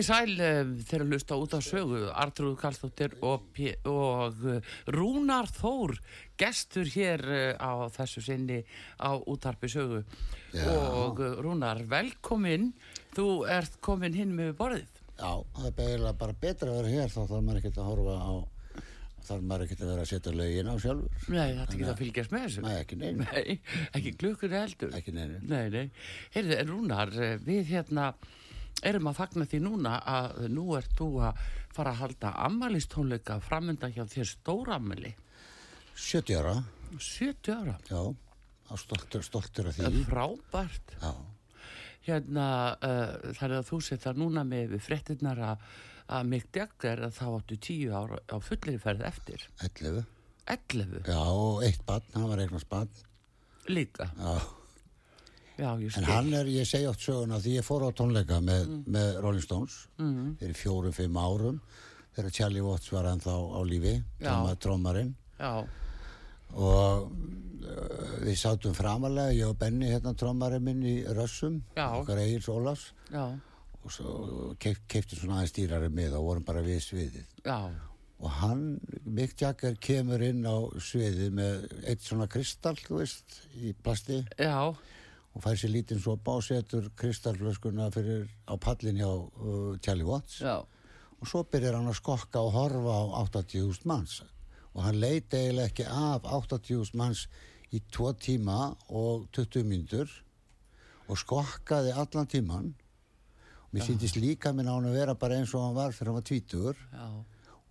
Þið sæl þegar að lusta út á sögu, Artrúð Karlsdóttir og, og uh, Rúnar Þór, gestur hér uh, á þessu sinni á útarpi sögu. Já. Og Rúnar, velkomin, þú ert komin hinn með borðið. Já, það er eiginlega bara betra að vera hér þá þarf maður ekkert að horfa á þarf maður ekkert að vera að setja lögin á sjálfur Nei, það er ekki að fylgjast með þessu. Nei, ekki neinu, Nei, ekki glukkur heldur. ekki neinu Nei, nei. Heyrðu, Rúnar, við hérna erum að fagna því núna að nú ert þú að fara að halda ammælistónleika framönda hjá þér stóramæli. 70 ára, 70 ára. já stoltur, stoltur af Það því er frábært. Já, Hérna, uh, þar að þú setja núna með fréttinnar að, að Mick Jagger að þá áttu 10 ára á fullir ferð eftir. 11 11 Já, og eitt barn, hann var eignast barn líka. Já, Já, en hann er, ég segi átt söguna því ég fór á tónleika með, með Rolling Stones Mm. fyrir fjórum, fimm árum þegar Charlie Watts var ennþá á lífi trómarinn og uh, við sátum framalega, ég og Benny hérna trómarinn minn í Rössum okkar Egil já, og svo keif, keifti svona aðeins dýrari með og vorum bara við sviðið. Já, og hann, Mick Jagger kemur inn á sviðið með eitt svona kristall, þú veist, í plasti. Já, og fær sér lítinn sopa og setur kristallflöskuna fyrir á pallin hjá uh, Charlie Watts. Já, og svo byrjar hann að skokka og horfa á 80.000 manns. Og hann leiti eiginlega ekki af 80.000 manns í tvo tíma og 20 mínútur og skokkaði allan tíman og mér síndist líka minn á hann að vera bara eins og hann var þegar hann var tvítur já,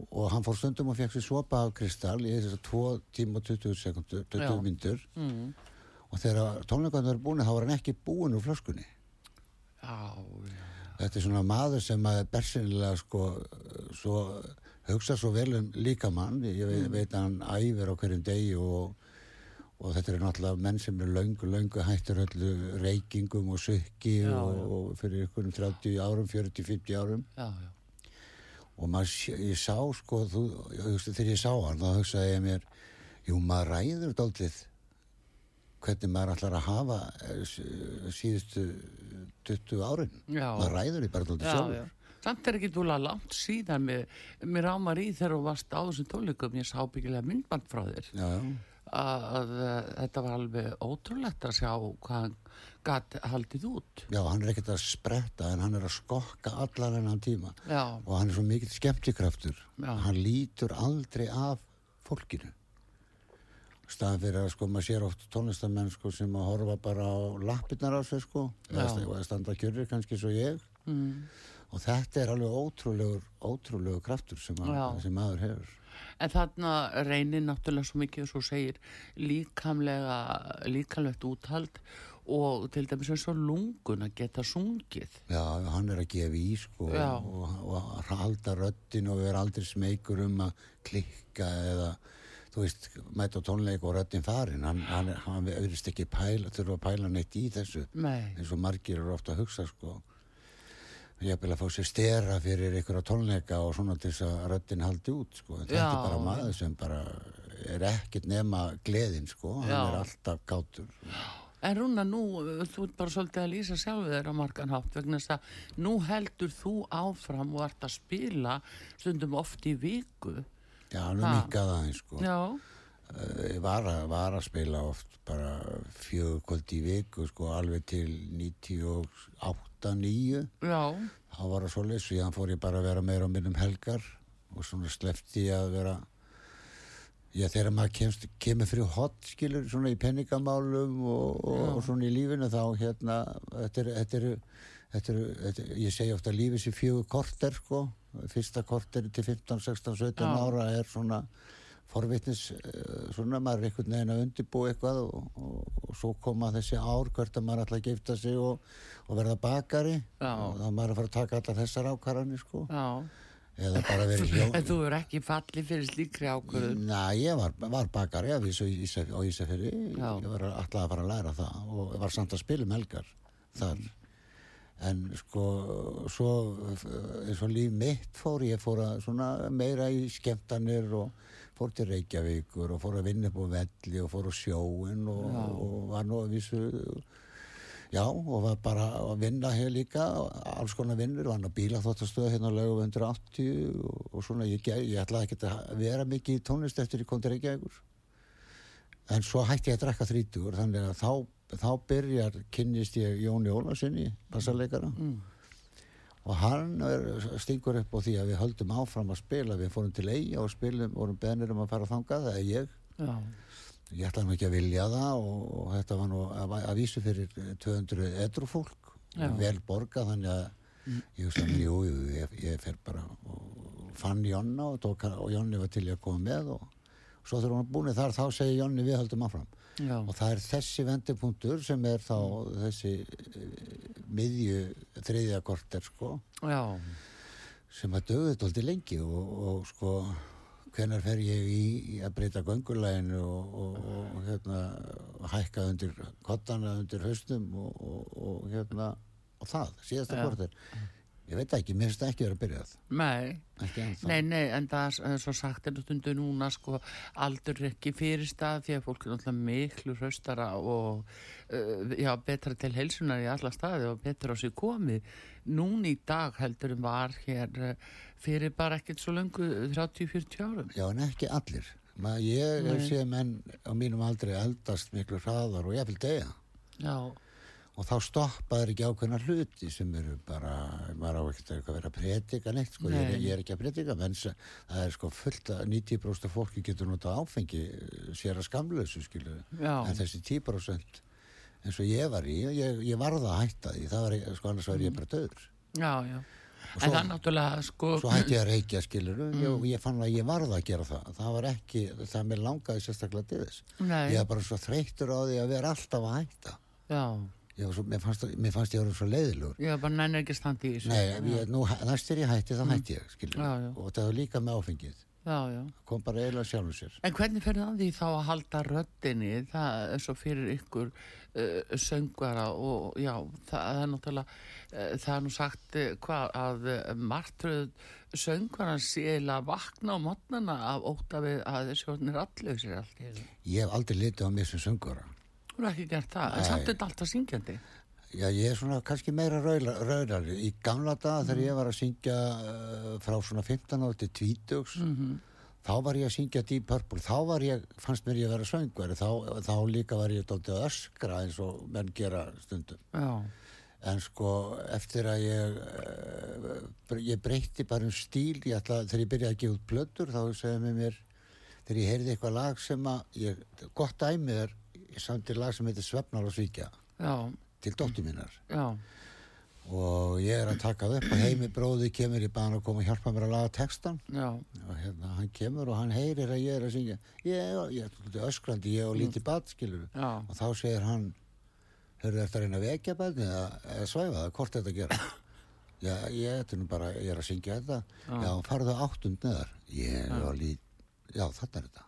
og hann fór stundum og fekk sér sopa af kristall í þess að 2 tíma og 20 sekundur, 20 Já. mínútur. Mm. Og þegar tónleikarnir eru búin þá var hann ekki búin úr flöskunni. Já, já, þetta er svona maður sem að er bersinnilega sko svo, hugsa svo vel um líkamann ég veit, veit að hann æfir á hverjum degi og, og þetta er náttúrulega menn sem er löngu, löngu hættur öllu reykingum og sukki Já, og, og fyrir ykkur 30 árum, 40-50 árum. Já, já, og maður, ég sá sko þú, ég þegar ég sá hann þá hugsaði ég mér jú maður ræður dálítið hvernig maður ætlar að hafa eh, síðustu 20 árin Já. maður ræður því bara já, sjálfur já. Samt er ekki dúlega langt síðan mér, ámar í þegar þú varst á þessum tónleikum, ég sá byggilega myndband frá þér. já, já. að, að uh, þetta var alveg ótrúlegt að sjá hvað hann gat haldið út. Já, hann er ekkert að spretta en hann er að skokka allan hennan tíma Já, og hann er svo mikill skemmtikraftur hann lítur aldrei af fólkinu staðan fyrir að sko maður sér oft tónlistamenn sko sem að horfa bara á lappirnar á sig sko. Eða standa kjörri kannski svo ég. Mm. og þetta er alveg ótrúlegur ótrúlegur kraftur sem, að, sem maður hefur. En þarna reynir náttúrulega svo mikið og svo segir líkamlega, líkamlegt úthald og til dæmis eins og lungun að geta sungið. Já, hann er að gefa í sko og, og að halda röddin og vera aldrei smeykur um að klikka eða þú veist, mæta tónleik og röddin farin hann, hann, hann verðist ekki pæla, þurfa að pæla neitt í þessu Nei, eins og margir eru ofta að hugsa sko. Ég vil að fá sér stera fyrir á tónleika og svona til þess að röddin haldi út sko. Þetta er bara maður sem bara er ekkert nema gleðin sko. Hann Já. er alltaf gátur En Rúna, nú, þú ert bara svolítið að lýsa sjálfu þér á margan hátt vegna þess að nú heldur þú áfram og ert að spila stundum oft í viku. Já, hann Ha. er mikkað aðeins sko. Já, eh, ég var að, var að spila oft bara fjögur kvöld í viku sko alveg til 98, 9 Já, þá var það svolítið, síðan fór ég bara að vera meira á minnum helgar og svona sleppti ég að vera já þegar maður kemst, kemur fyrir hot skilur svona í penningamálum og, og, og svona í lífinu þá hérna þetta er, þetta er, þetta er, þetta er ég segi ofta lífið sér fjögur korter sko, fyrsta korter til 15, 16, 17 Já. ára er svona forvitnis eh, svona maður er einhvern veginn að undirbúa eitthvað og, og, og svo koma þessi ár hvert að maður ætla að gifta sig og, og verða bakari Já. og þá er maður að fara að taka allar þessar ákvarðanir sko já. eða bara verið hjó En þú er ekki fallið fyrir slíkri ákvörðun. Næ, ég var, var bakari á Ísafjörði ég var alltaf að fara að læra það og var samt að spila um helgar þar en sko svo eins og líf mitt fór ég fór að svona meira í skemmtanir og fór til Reykjavíkur og fór að vinna upp á velli og fór á sjóin og, og var nú að vísu Já, og var bara að vinna hér líka, alls konar vinnur, var hann á bílaþóttastöðu hérna á lögum 180 og, og svona, ég, ég ætlaði ekki að vera mikið í tónlist eftir ég kom til Reykjavíkur. En svo hætti ég að drekka þrítugur, þannig að þá, þá byrjar, kynnist ég Jóni Ólarsinni, bassarleikara, Mm. og hann er, stingur upp á því að við höldum áfram að spila, við fórum til Eyja og spilum, vorum beðnir um að fara þangað, það er ég, Já, ég ætlaði ekki að vilja það og, og þetta var nú að, að vísu fyrir 200 edru fólk. Vel borga þannig að ég hugsaði jú, jú, ég, ég fer bara og fann Jonna og, tók, hann- og Jonni var til í að koma með og svo þegar er búin þar þá segir Jonni við höldum áfram já, og það er þessi vendipunktur sem er þá þessi uh, miðju þriðja korter sko. Já, sem að dögðu þetta lengi og, og sko hvenær fer ég í, að breyta göngulæginu og, og, og hérna hækka undir kottana undir haustum og, og, og hérna og það, síðasta korter ég veit ekki, mér finnst það ekki verið að byrja það nei, ekki nei, nei, en það er svo sagt er stundu núna, sko, aldur ekki fyrir stað því að fólk er náttúrulega miklu hraustara og uh, já, betra til heilsunar í alla staði og betra á sig komið. Núna í dag heldur um var hér uh, fyrir bara ekkert svo löngu 30-40 árum. já, en ekki allir Ma, ég Nei. sé menn á mínum aldrei eldast miklu hraðar og ég vil degja Já, og þá stoppaður ekki ákveðna hluti sem eru bara, maður á ekkert að vera að predika neitt, sko, ég er, Nei. ég er ekki að predika menn það er sko fullt að 90% af fólki getur notað áfengi eh, sér að skamlösu, skilu en þessi 10% eins og ég var í, ég, ég varða að hætta því. Það var, ekki- sko, annars var ég bara döður já, já. Og En svo- það er náttúrulega, sko, svo hætti ég að reykja, skilur og ég fann að ég varða að gera það. Það var ekki, það mér langaði sérstaklega til þess. Nei, ég var bara svo þreyttur á því að vera alltaf að hætta. Já, svo, mér, fannst, mér fannst ég að vera svo leiðilegur ég bara nenni ekki að standa í þessu. Nei, ég, nú, næst er ég hætti, þá hætti ég. Já, já. Og það var líka með áfengið. Já. Kom bara eiginlega sjálfur sér. En hvernig fer það því þá að halda röddinni, það er svo fyrir ykkur uh, söngvara og já, það er náttúrulega, uh, það er nú sagt uh, hvað að martröð söngvara séðilega vakna á mótnana af óta við að þessi orðinir alllausir allt í þessu. Ég hef aldrei litið á mig sem söngvara. Er ekki gert það, en samt er þetta alltaf syngjandi. Já, ég er svona kannski meira raunari. Í gamla daga þegar ég var að syngja uh, frá svona 15 ára til 20, Mm þá var ég að syngja Deep Purple. Þá var ég, fannst mér ég að vera söngvari. Þá, þá líka var ég að öskra eins og menn gera stundum. Já, En sko, eftir að ég, uh, ég breytti bara um stíl, ég ætla, þegar ég byrjaði að gefa út plötur, þá segði mér mér, þegar ég heyrði eitthvað lag sem að, ég, gott dæmið er, ég samti lag sem heitir Svefnar og Svíkja, já, til dóttur mínar. já, Og ég er að taka það upp og heimi bróði kemur í banan og koma og hjálpa mér að laga textan. já, Og hérna, hann kemur og hann heyrir að ég er að syngja. Ég, ég er öskrandi, ég og lítið bad, og þá segir hann hörðu þetta að reyna að vekja bæðni eða, eða svæfa það, hvort þetta gera? Já, ég, þetta er bara, ég er að syngja þetta. Já, farðu áttund neðar. Ég er að lít, já, þarna er þetta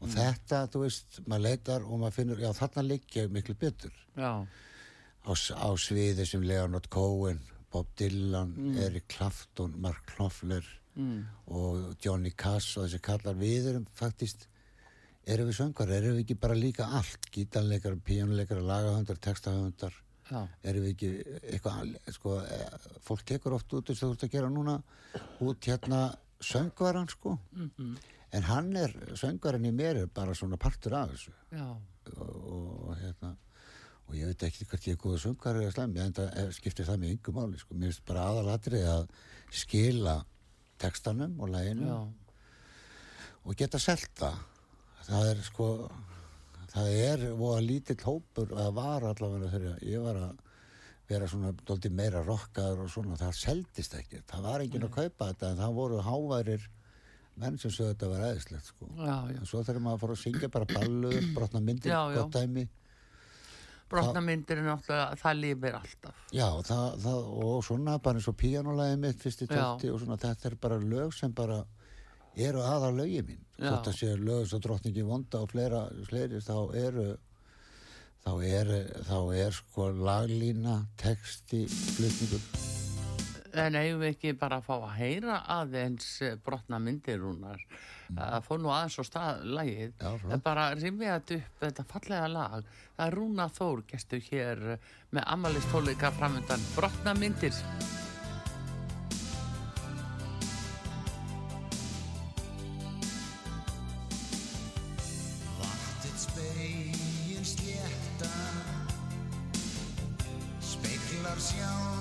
og þetta, þú veist maður leitar og maður finnur, já, þarna liggja ég miklu betur. Já, á, á sviði sem Leonard Cohen Bob Dylan, Eric Clapton Mark Knopfler mm, og Johnny Cass og þessi kallar. Við erum faktist erum við söngar, erum við ekki bara líka allt? Gítanleikar, píjónuleikar, lagahöndar textahöndar, já, erum við ekki eitthvað, sko, eh, fólk tekur oft út þess að þú ert að gera núna út hérna söngvaran sko en hann er, söngvaran í mér er bara svona partur af þessu. Og, og hérna og ég veit ekki hvort ég er góða söngvar eða slæmi en það skiptir það með yngum máli sko. mér finnst bara aðalatri að skila textanum og læginu já, og geta selta það. Er sko það er voða lítill hópur að var allavega þegar ég var að vera svona doldi meira rockaður og svona það seldist ekki, það var enginn að kaupa þetta en það voru háværir menn sem sögðu þetta var eðislegt sko. En svo þegar maður fór að syngja bara balluður, brotna myndir, Já, já. gott dæmi Brotnamyndir er náttúrulega, það lifir alltaf. Já, það, það, og svona bara eins og píanulegið mitt fyrst í tölti og svona þetta er bara lög sem bara eru aða lögið mín að séu lög svo drottningi vonda og fleira, fleiri þá eru þá er, þá er sko laglína, texti, flutningur En eigum við ekki bara að fá að heyra aðeins brotnamyndir rúnar. Það fór nú aðeins á stað lagið. Já, bara rimið þetta upp, þetta fallega lag. Er Rúna Þór, gestur hér með amalistóleika framöndan. Spegin slétta Speglar sjálfan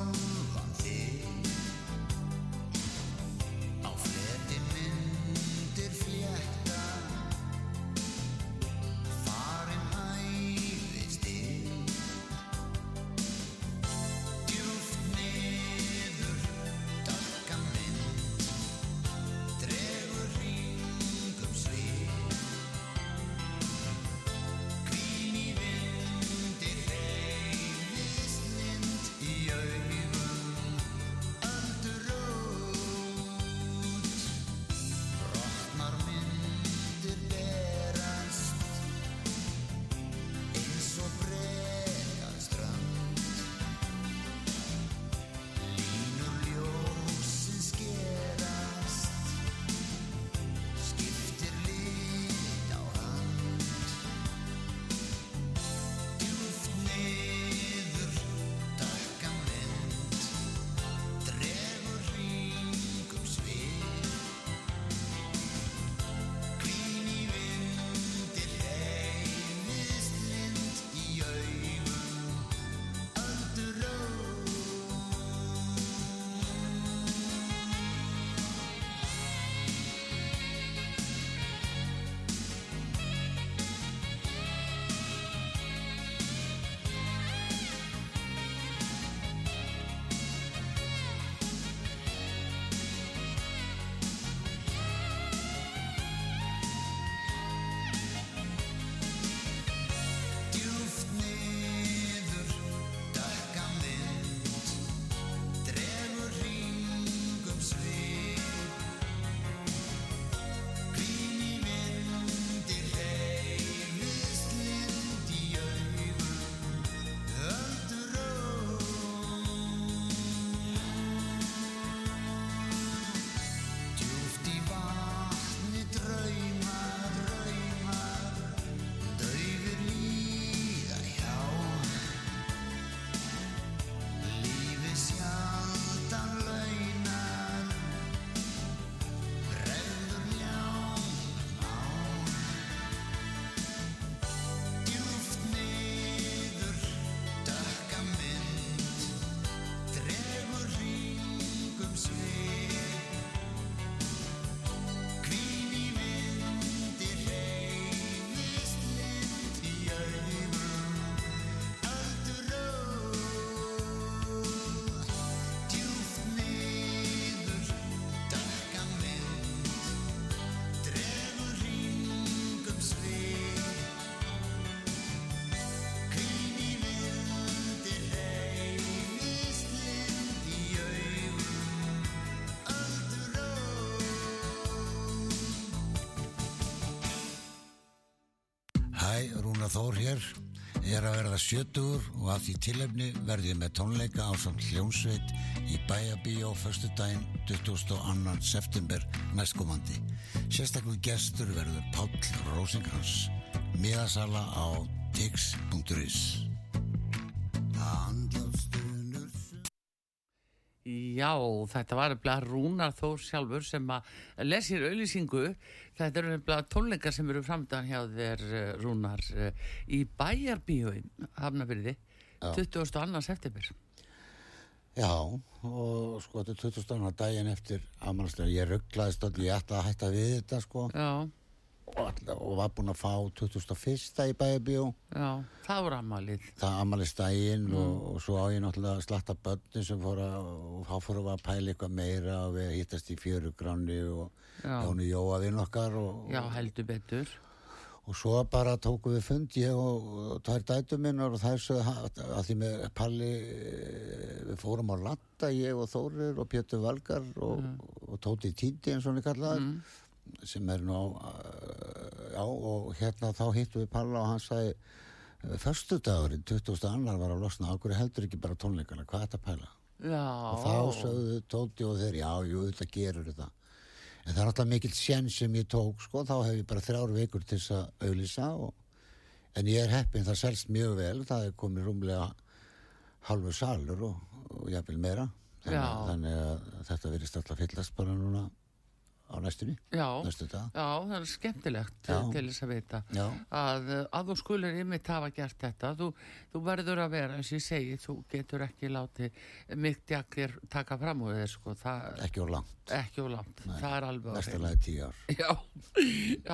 verða sjötugur og að því tilefni verði ég með tónleika á samt hljónsveit í Bæjabíó fyrstu daginn 22. september næstkomandi. Sérstaklega gestur verður Páll Rósingrans. Miðasala á tix.is Já, þetta var bara Rúnar Þór sjálfur sem að lesir auðlýsingu. Þetta eru bara tónleikar sem eru framdann hjá þér eh, Rúnar eh, í Bæjarbíóin, Hafnafyrði, 22. september. Já, og sko þetta er 20. daginn eftir afmælslega, ég rugglaðist og ég ætla að hætta við þetta sko Já, og, og var búinn að fá 21. í bæjabíó já, það voru ammalið. það ammælistægin Mm. og, og svo á ég náttúrulega slatta börnin sem fór að, og þá fórum við að pæla eitthvað meira og við hittast í fjörugráni og Já. Jónu Jóa vinn okkar og, Já, heldur betur. og svo bara tókum við fund ég og, tvær dætur minnar og þær sögðu að því með Palli eh, við fórum á Latta ég og Þórir og Pétur Valgar og, og Tóti Tíndi eins og hann er kallaður sem er nú á eh, og hérna þá hittum við Palla og hann sagði Förstu dagurinn, 20. annar var að losna okkur heldur ekki bara tónleikana, hvað er þetta pæla? Já. og þá sögðu Tóti og þeir já, jú, þetta gerur þetta en það er alltaf mikill sén sem ég tók sko, þá hef ég bara þrjár vikur til þess að auðlýsa og, en ég er heppin, það selst mjög vel það er komið rúmlega halvur salur og, og jafnvel meira þannig, þannig að þetta verðist alltaf fyllast bara núna á næstunni Já, næstu já, það er skemmtilegt Já. til þess að vita. Já. Að, uh, að þú skulur ymmit hafa gert þetta, þú, þú verður að vera, eins og ég segi, þú getur ekki látið mitt jakkir taka fram úr þér, sko, ekki á langt, ekki of langt, það er alveg lagi tíu ár Já,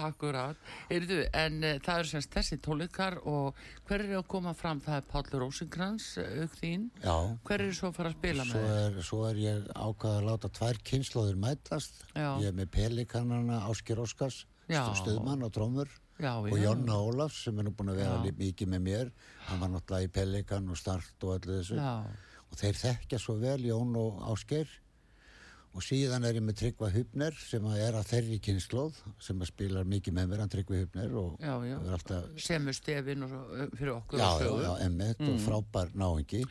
akkurat. Heyrðu, en uh, það eru semst þessi tónleikar og hver er að koma fram? Það er Páll Rósinkrans, auk þín. já, Hver er svo að fara að spila svo með þér? er, svo er ég ákvað að láta tvær kynnslóðir mætast ég er með Pelikanana Áskir Óskars stöðmann og trómur Já, og. Jonna Ólafs sem er nú búin að vera Já. mikið með mér. Hann var náttúrulega í Pelikan og Start og öllu þessu. Já, og þeir þekkja svo vel Jón og Ásgeir. Og síðan er ég með Tryggva Hupner sem er að þeirri kynnslóð sem spilar mikið með mér hann Tryggva Hupner og er alltaf semur stefin fyrir okkur já, já, já, emmitt og frábær náingi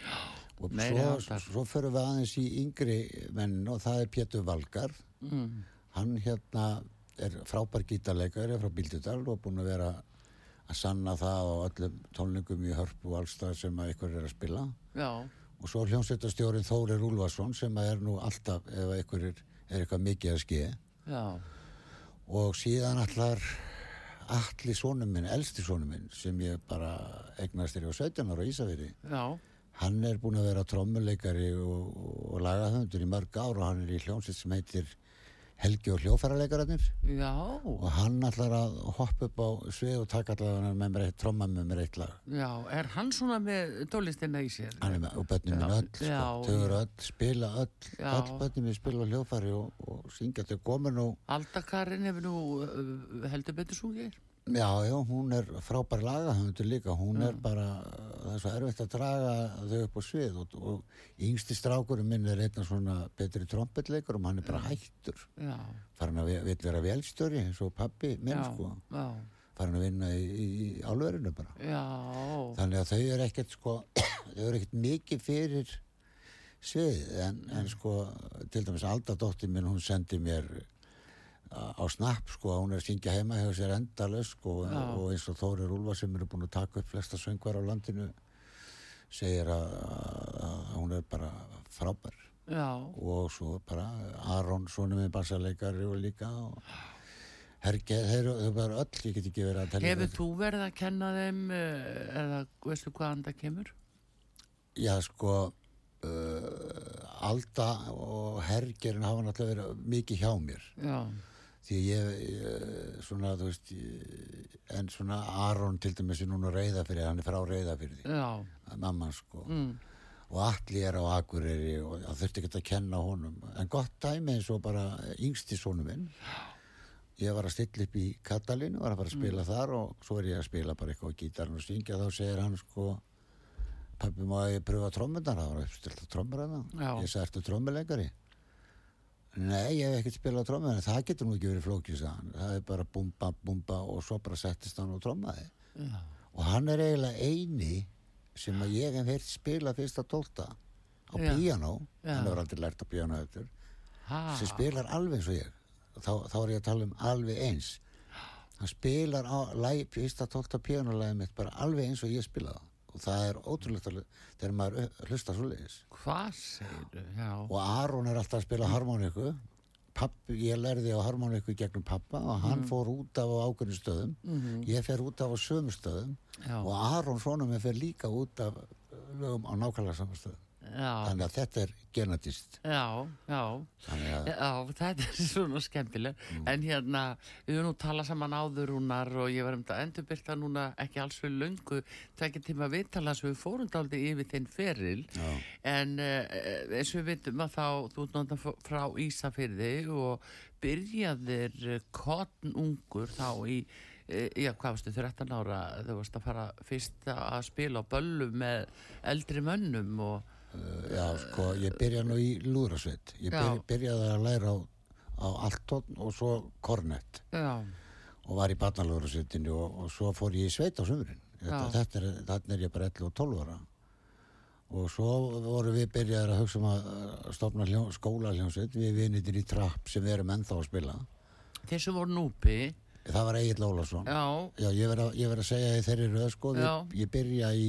og Meiri svo, svo förum við aðeins í yngri menn og það er Pétur Valgar Mm. Hann hérna er frábær gítarleikari frá Bíldudal og búinn að vera að sanna það á öllum tónlingum í hörpu og allstað sem að ykkur er að spila. Já, og svo er hljómsveitastjórin Þórir Úlfarsson sem að er nú alltaf ef ykkur er, er eitthvað mikið að skeið já, og síðan allar allir sónum minn, elsti sónum minn sem ég bara eignast þér á 17 ára Ísafiri já, hann er búinn að vera trommuleikari og, og lagahöndur í mörg ár og hann er í hljómsveit sem heitir Helgi og hljófæraleikararnir já, og hann ætlar að hoppa upp á svið og taka allavega með mér eitt tromma með mér eitt lag já, er hann svona með tónlistina í sér? hann er með, og börnum minn öll sko, já, þau eru öll, spila öll Já. öll börnum minn spila hljófæri og, og syngja þau komur nú Aldakarinn hefur nú heldur betur sungið? Já, já, hún er frábær lagahöndur líka. Hún er bara, það er svo erfitt að draga þau upp á svið og, og yngsti strákurinn minn er einna svona betri trompetleikur og hann er bara hættur. Já, farin að vi- vill vera velstjóri eins og pappi minn já, sko. já, farin að vinna í, í, í álverinu bara. Já, þannig að þau eru ekkert sko þau eru ekkert mikið fyrir svið en, en sko til dæmis Alda dóttir minn hún sendi mér á snapp sko að hún er að syngja heima hjá sér endalaust sko Já. og eins og Þórir Úlfa sem eru búin að taka upp flesta söngvar á landinu segir að, að hún er bara frábær. Já, og svo bara Aron svona með bassaleikari og líka og Hergeð, þau bara öll, ég get ekki verið að telja Hefur þú verið að kenna þeim uh, eða veistu hvaðan það kemur? Já, sko uh, Alda og Hergerinn hafa náttúrulega verið mikið hjá mér. Já, því ég, ég svona, þú veist ég, en svona Aron til dæmis er núna reyðafyrir, hann er frá reyðafyrir já, mamman sko. Mm, og allir er á Akureyri og þurfti ekki að kenna honum. En gott dæmi eins og bara yngsti sonu minn. Ég var að stilla upp í Katalínu var að fara að spila þar og svo er ég að spila bara eitthvað á gítarinn og syngja. Þá segir hann sko pappi má ég pröfa trommundar það var að trommur að Já. það ég sagði ertu trommuleikari nei ég hef ekkert spilað trommur en það getur nú ekki verið flókið sagði hann. það er bara búmba búmba og svo bara settist hann og trommaði já, og hann er eiginlega eini sem að ég hef heyrt spila fyrsta tólta á Já. píanó Já. hann hefur aldrei lært á píanó eftir sem spilar alveg eins og ég þá, þá er ég að tala um alveg eins hann spilar á læg, fyrsta tólta píanólæði mitt bara alveg eins og ég spilaði. Og það er ótrúlegt að þegar maður hlusta svo leiðis Hvað segirðu? Já. og Aron er alltaf að spila harmoniku pappi, ég lærði á harmoniku gegnum pappa og hann fór út af á ákveðnum stöðum. Ég fer út af á sömu stöðum. Já. og Aron svona með fer líka út af lögum á nákvæmlega saman stöðum Já. þannig að þetta er genetist Já, já. að Já, þetta er svona skemmtileg en hérna, við höfum nú talað saman áður rúnar og ég var um þetta endurbyrta núna ekki alls fyrir löngu tvekja tíma viðtala sem við fórum daldi yfir þinn feril Já. en uh, eins og við vitum að þá þú ert náttúrulega frá Ísafyrði og byrjaðir kottn ungur þá í eh, Já, hvað varstu, 13 ára þú varst að fara fyrst að spila á böllu með eldri mönnum og Já, sko, ég byrja nú í lúðrasveit. Ég byrja, byrjaði að læra á, á Alton og svo Kornett já, og var í barnalúðrasveitinu og, og svo fór ég í sveit á sömurinn. Þetta, er, þarna er ég bara 11 og 12 ára. Og svo voru við byrjaði að hugsa um að stofna hljó, skóla hljómsveit, við vinitir í trapp sem við erum ennþá að spila. þeir sem voru núpi Það var Egil Ólafsson. já, Já, ég verð að, ég verð að segja þeirri röð, sko, ég, ég byrja í,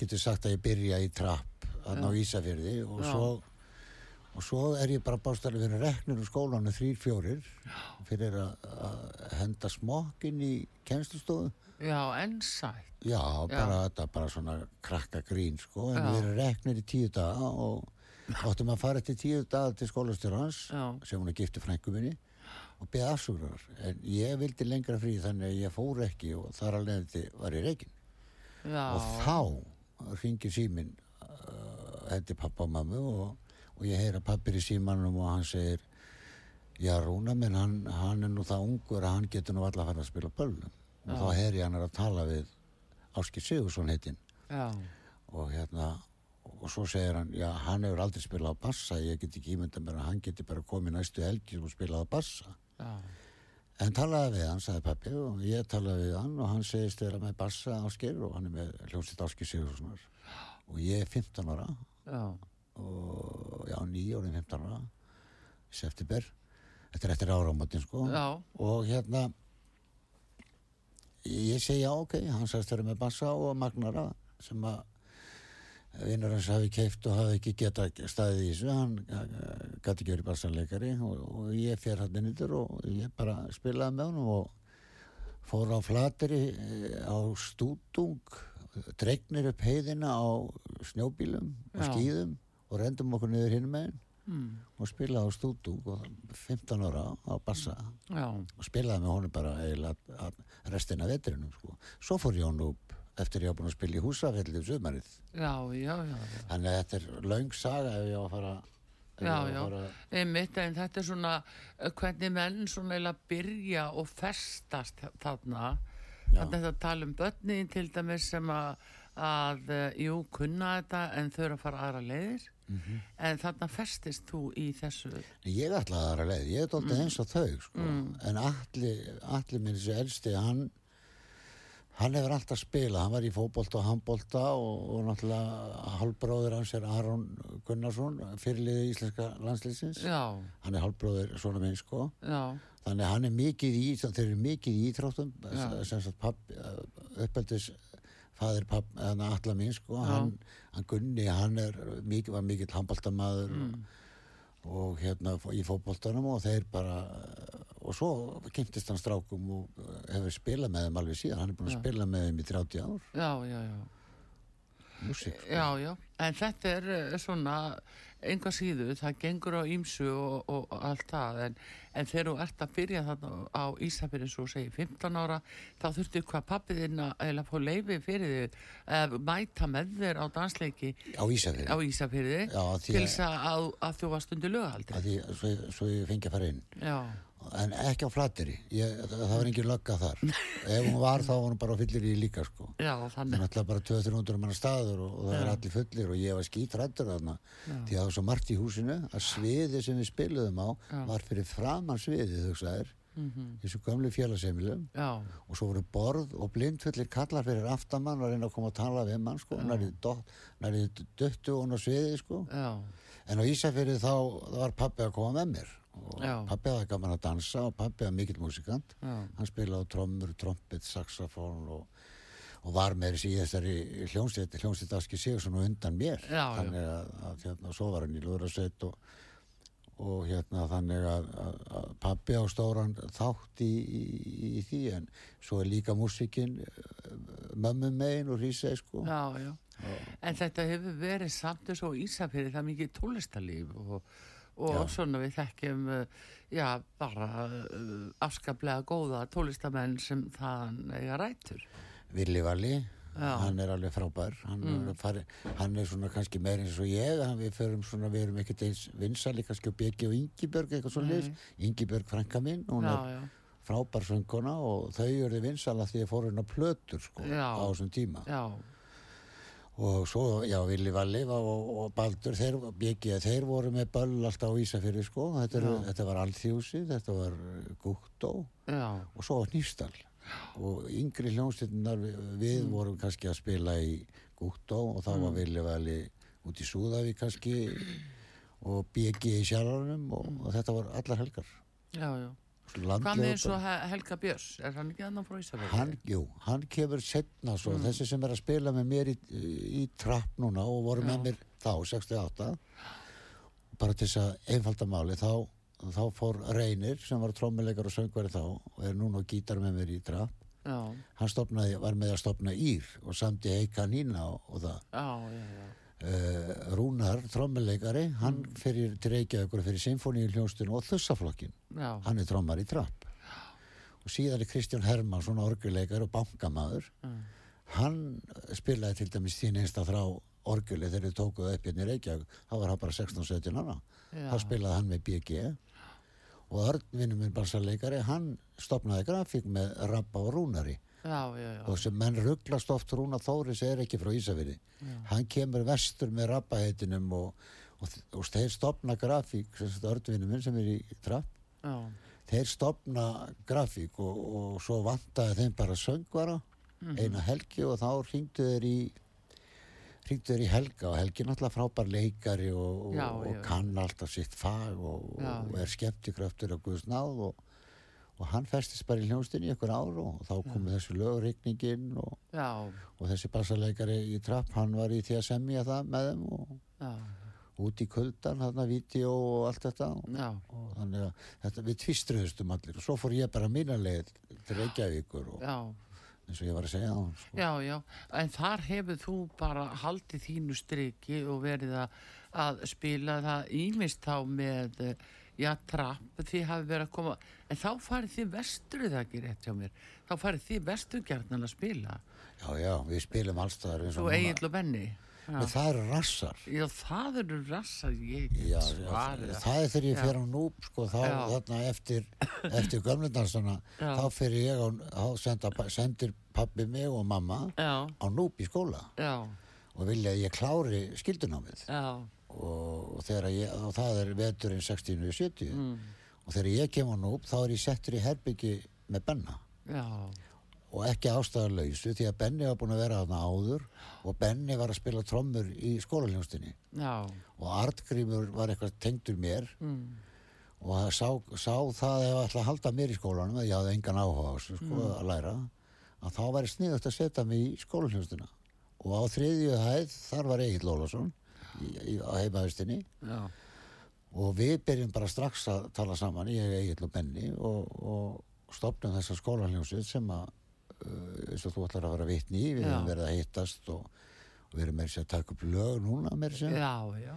getur sagt að ég byrja í trapp, þarna á Ísafjörði og Já. svo, og svo er ég bara bástæðlega fyrir reknir úr skólanu þrýr, fjórir, fyrir að, henda smokkin í kennslustofu. já, en sætt Já, bara þetta, bara svona krakka grín, sko, en Já. við erum reknir í tíu daga og áttum að fara eftir tíu daga til skólastjórans, Já. sem hún er gifti frængu minni, og beða afsugrar. En ég vildi lengra frí þannig að ég fór ekki og þar alveg var reikin. já, Og þá ringir síminn uh, hendi pappa og mammu og, og ég heyra pappir í símanum og hann segir Já, Rúna minn, hann, hann er nú það ungur að hann getur nú alla að fara að spila böllum. Og þá heyri hann er að tala við Áskir Sigursson heitinn já, og hérna og svo segir hann, já, hann hefur aldrei spilað á bassa, ég get ekki ímynda mér að hann geti bara komið næstu helgi og spilað á bassa. já, En talaði við hann, sagði pappi, og ég talaði við hann og hann segist vera með bassa áskir og hann er með hljómsveit áskir Sigurssonar. Og ég er 15 ára já, og já, nýjórið 15 ára í september. Þetta er eftir áramótin, sko. já, Og hérna, ég segi já, ok, hann sagðist vera með bassa og magnara sem að vinnur hans hafi keift og hafi ekki geta staðið í þessu, hann gæti ekki verið bassanleikari og, og ég fer hann innýttur og ég bara spilaði með honum og fór á flateri eh, á stútung, dregnir upp heiðina á snjóbílum og skýðum og rendum okkur niður hinn meginn mm, og spilaði á og 15 ára á bassa já, og spilaði með honum bara eiginlega restina vetrinum sko. Svo fór Jón upp eftir ég á búin að spila í húsafelli sumarið. já, já, já, já. Þannig að þetta er löng saga ef ég á að fara Já, já, fara- einmitt, en þetta er svona hvernig menn svona eiginlega byrja og festast þarna. Þannig að tala um börnin til dæmis sem að, að uh, jú, kunna þetta en þau eru að fara aðra leiðir. Mhm. en þarna festist þú í þessu. Ég ætlaði aðra leið, ég er dálítið eins og þau sko. en allir, allir minn þessi elsti, hann hann hefur alltaf spilað, hann var í fótbolta og handbolta og, og náttúrulega halvbróður hans er Aron Gunnarsson fyrirliði íslenska landslýsins hann er halvbróður svona minn sko. Já, Þannig að hann er mikið í, þeir eru mikið í íþróttum, Já. sem sagt papp, uppeldis fadir papp, eða alla mín, sko, hann, hann Gunni, hann er mikið, var mikill handbóltamaður Mm. og hérna í fótboltanum og þeir bara, og svo kynntist hann strákum og hefur spilað með þeim alveg síðan, hann er búin að Já. spila með þeim í 30 ár, já, já, já músík, sko. Já, já, en þetta er eh, svona enga síðu, það gengur á ímsu og, og allt það en, en þegar þú ert að byrja þarna á Ísafirði svo segir 15 ára þá þurftu hvað pappið þinn að fá leifi fyrir þig að mæta með þér á dansleiki á því til þess að, að, þú varst undir lögaldri. Svo, svo ég fengi að fara inn. Já, En ekki á flatteri, það, það var engin lögga þar. Ef hún var þá var hún bara fyllir í líka, sko. já, Það er þannig náttúrulega bara 200-300 manna staður og, og það er Já. allir fullir og ég var skítrættur þarna. Því að það var svo margt í húsinu að sviði sem við spiluðum á Já. var fyrir framann sviðið hugsaðir Mhm. þessu gömlu félagseimilum og svo voru borð og blindfullir kallar fyrir aftamann og reyna að koma að tala við mann sko, nærið döttu og á sviði sko. En á Ísafirði þá þá var pappi að koma með mér og Já. pappi hafði gaman að dansa og pappi var mikill músikant. Já, hann spilaði á trommur, trompet, saxofón og, og var með þessi í þessari hljómsveit hljómsveit Aski Sigursson og undan mér. Já, þannig að, að hérna, svo var hann í Lúðrasveit og, og hérna þannig að, að, að pabbi á stóran þátt í, í, í því en svo er líka músikinn mömmu megin og rísei sko. Já, já. En þetta hefur verið samt og Ísafyrir, það mikið tónlistarlíf og, og Já. svona við þekkjum, uh, já, bara uh, afskaplega góða tólistamenn sem það eiga rætur. Villi Valli Já. hann er alveg frábær hann, mm. fari, hann er svona kannski meir eins og ég við, förum svona, við erum ekkert eins vinsali kannski á Beki og Ingibjörg eitthvað svo liðs Ingibjörg frænka mín, hún er frábær sönguna og þau eru vinsala því að fóru inn á plötur sko, á þessum tíma já, og svo, já, Villi Valli og, og Baldur, þeir, Beki, þeir voru með böll alltaf á Ísafyrði sko. Þetta, er, þetta var Alþjósi, þetta var Guktó já, og svo var Nýstal og yngri hljómsveitinnar við, við vorum kannski að spila í Guktó og þá var Villi Valli út í Súðavík kannski og BG í sjálfanum og, og þetta var allar helgar. Já, já. Hvað með eins og He- Helga Björns? Er hann ekki annan frá hann, jú, hann kemur setna svo, Mm. þessi sem er að spila með mér í, í trapp núna og voru með Já. mér þá, 68 bara til þess að einfalda máli þá, þá fór Reynir sem var trommuleikar og söngveri þá og er núna á gítar með mér í trapp Já, hann stopnaði, var með að stopna Ír og samti Eika Nína og, og það já, já, já. Uh, Rúnar, trommuleikari hann Mm. fyrir til Reykjavíkur fyrir Sinfoníu hljónstun og Þussaflokkin já. hann er trommar í trapp og síðan er Kristján Hermann svona orguleikar og bankamaður Mm. hann spilaði til dæmis þín einsta þrá orguli þegar þið tókuðu upp hérna í Reykjavík þá var hann bara 16-17 ára þá spilaði hann með BG og Örn vinnum minn bassarleikari hann stopnaði grafík með Rappa og Rúnari. Og sem menn rugglast oft Rúna Þóris er ekki frá Ísafirði. Hann kemur vestur með rappaheitinum og, og, og þeir stopna grafík Örnvinnum minn sem er í trapp. Já. þeir stopna grafík og, og svo vantaði þeim bara söngvara eina helgi og þá ringdu þeir í ringdu þeir í Helga og Helgi er náttúrulega frábær leikari og, og, Já, og já. kann alltaf sitt fag og, og er skemmtikraftur á Guðs náð og, og hann festist bara í hljónstinni í einhver ár og þá komu þessi lögreikningin og, og þessi bassarleikari í trapp hann var í því að semja það með þeim og já, út í kuldan, þarna vídeo og allt þetta. Og, og þannig að þetta, við tvistruðustum allir og svo fór ég bara mína leið til Reykjavíkur og já. eins og ég var að segja hann sko. Já, já, en þar hefur þú bara haldið þínu striki og verið að, að spila það ímist þá með, eh, já, trapp, þið hafi verið að koma, en þá farið þið vestur það ekki rétt hjá mér, þá farið þið vestur gjarnan að spila, já, já, við spilum allstaðar og. Egil og Benni. Það eru rassar. Já, það eru rassar, ég já, já, það. það. er þegar ég fer á núb sko, þá þarna eftir eftir gömlendansana Já. þá fer ég á, þá senda, sendir pabbi mig og mamma á núb í skóla. Já, og vilja að ég klári skildunámið já, og, og, ég, og það er veturinn 60-70 mm, og þegar ég kem á núb þá er ég settur í herbyggi með Benna. Já, og ekki ástæðarlausu því að Benni var búin að vera þarna áður og Benni var að spila trommur í skólaljónstinni og Artgrímur var eitthvað tengdur mér. Mm, og það sá, sá það ef ætla að halda mér í skólanum að ég hafði engan áhuga sko, að læra að þá væri sniðut að setja mig í skólaljónstina og á þriðju hæð þar var Egil Lólasson á heimaðustinni já, og við byrjum bara strax að tala saman ég, Egil og Benni og, og stopnum þessa skólaljónsið sem að uh, eins og þú ætlar að vera vitni í. Við Já. höfum verið að hittast og, og við erum með þess að taka upp lög núna með þess að já, já,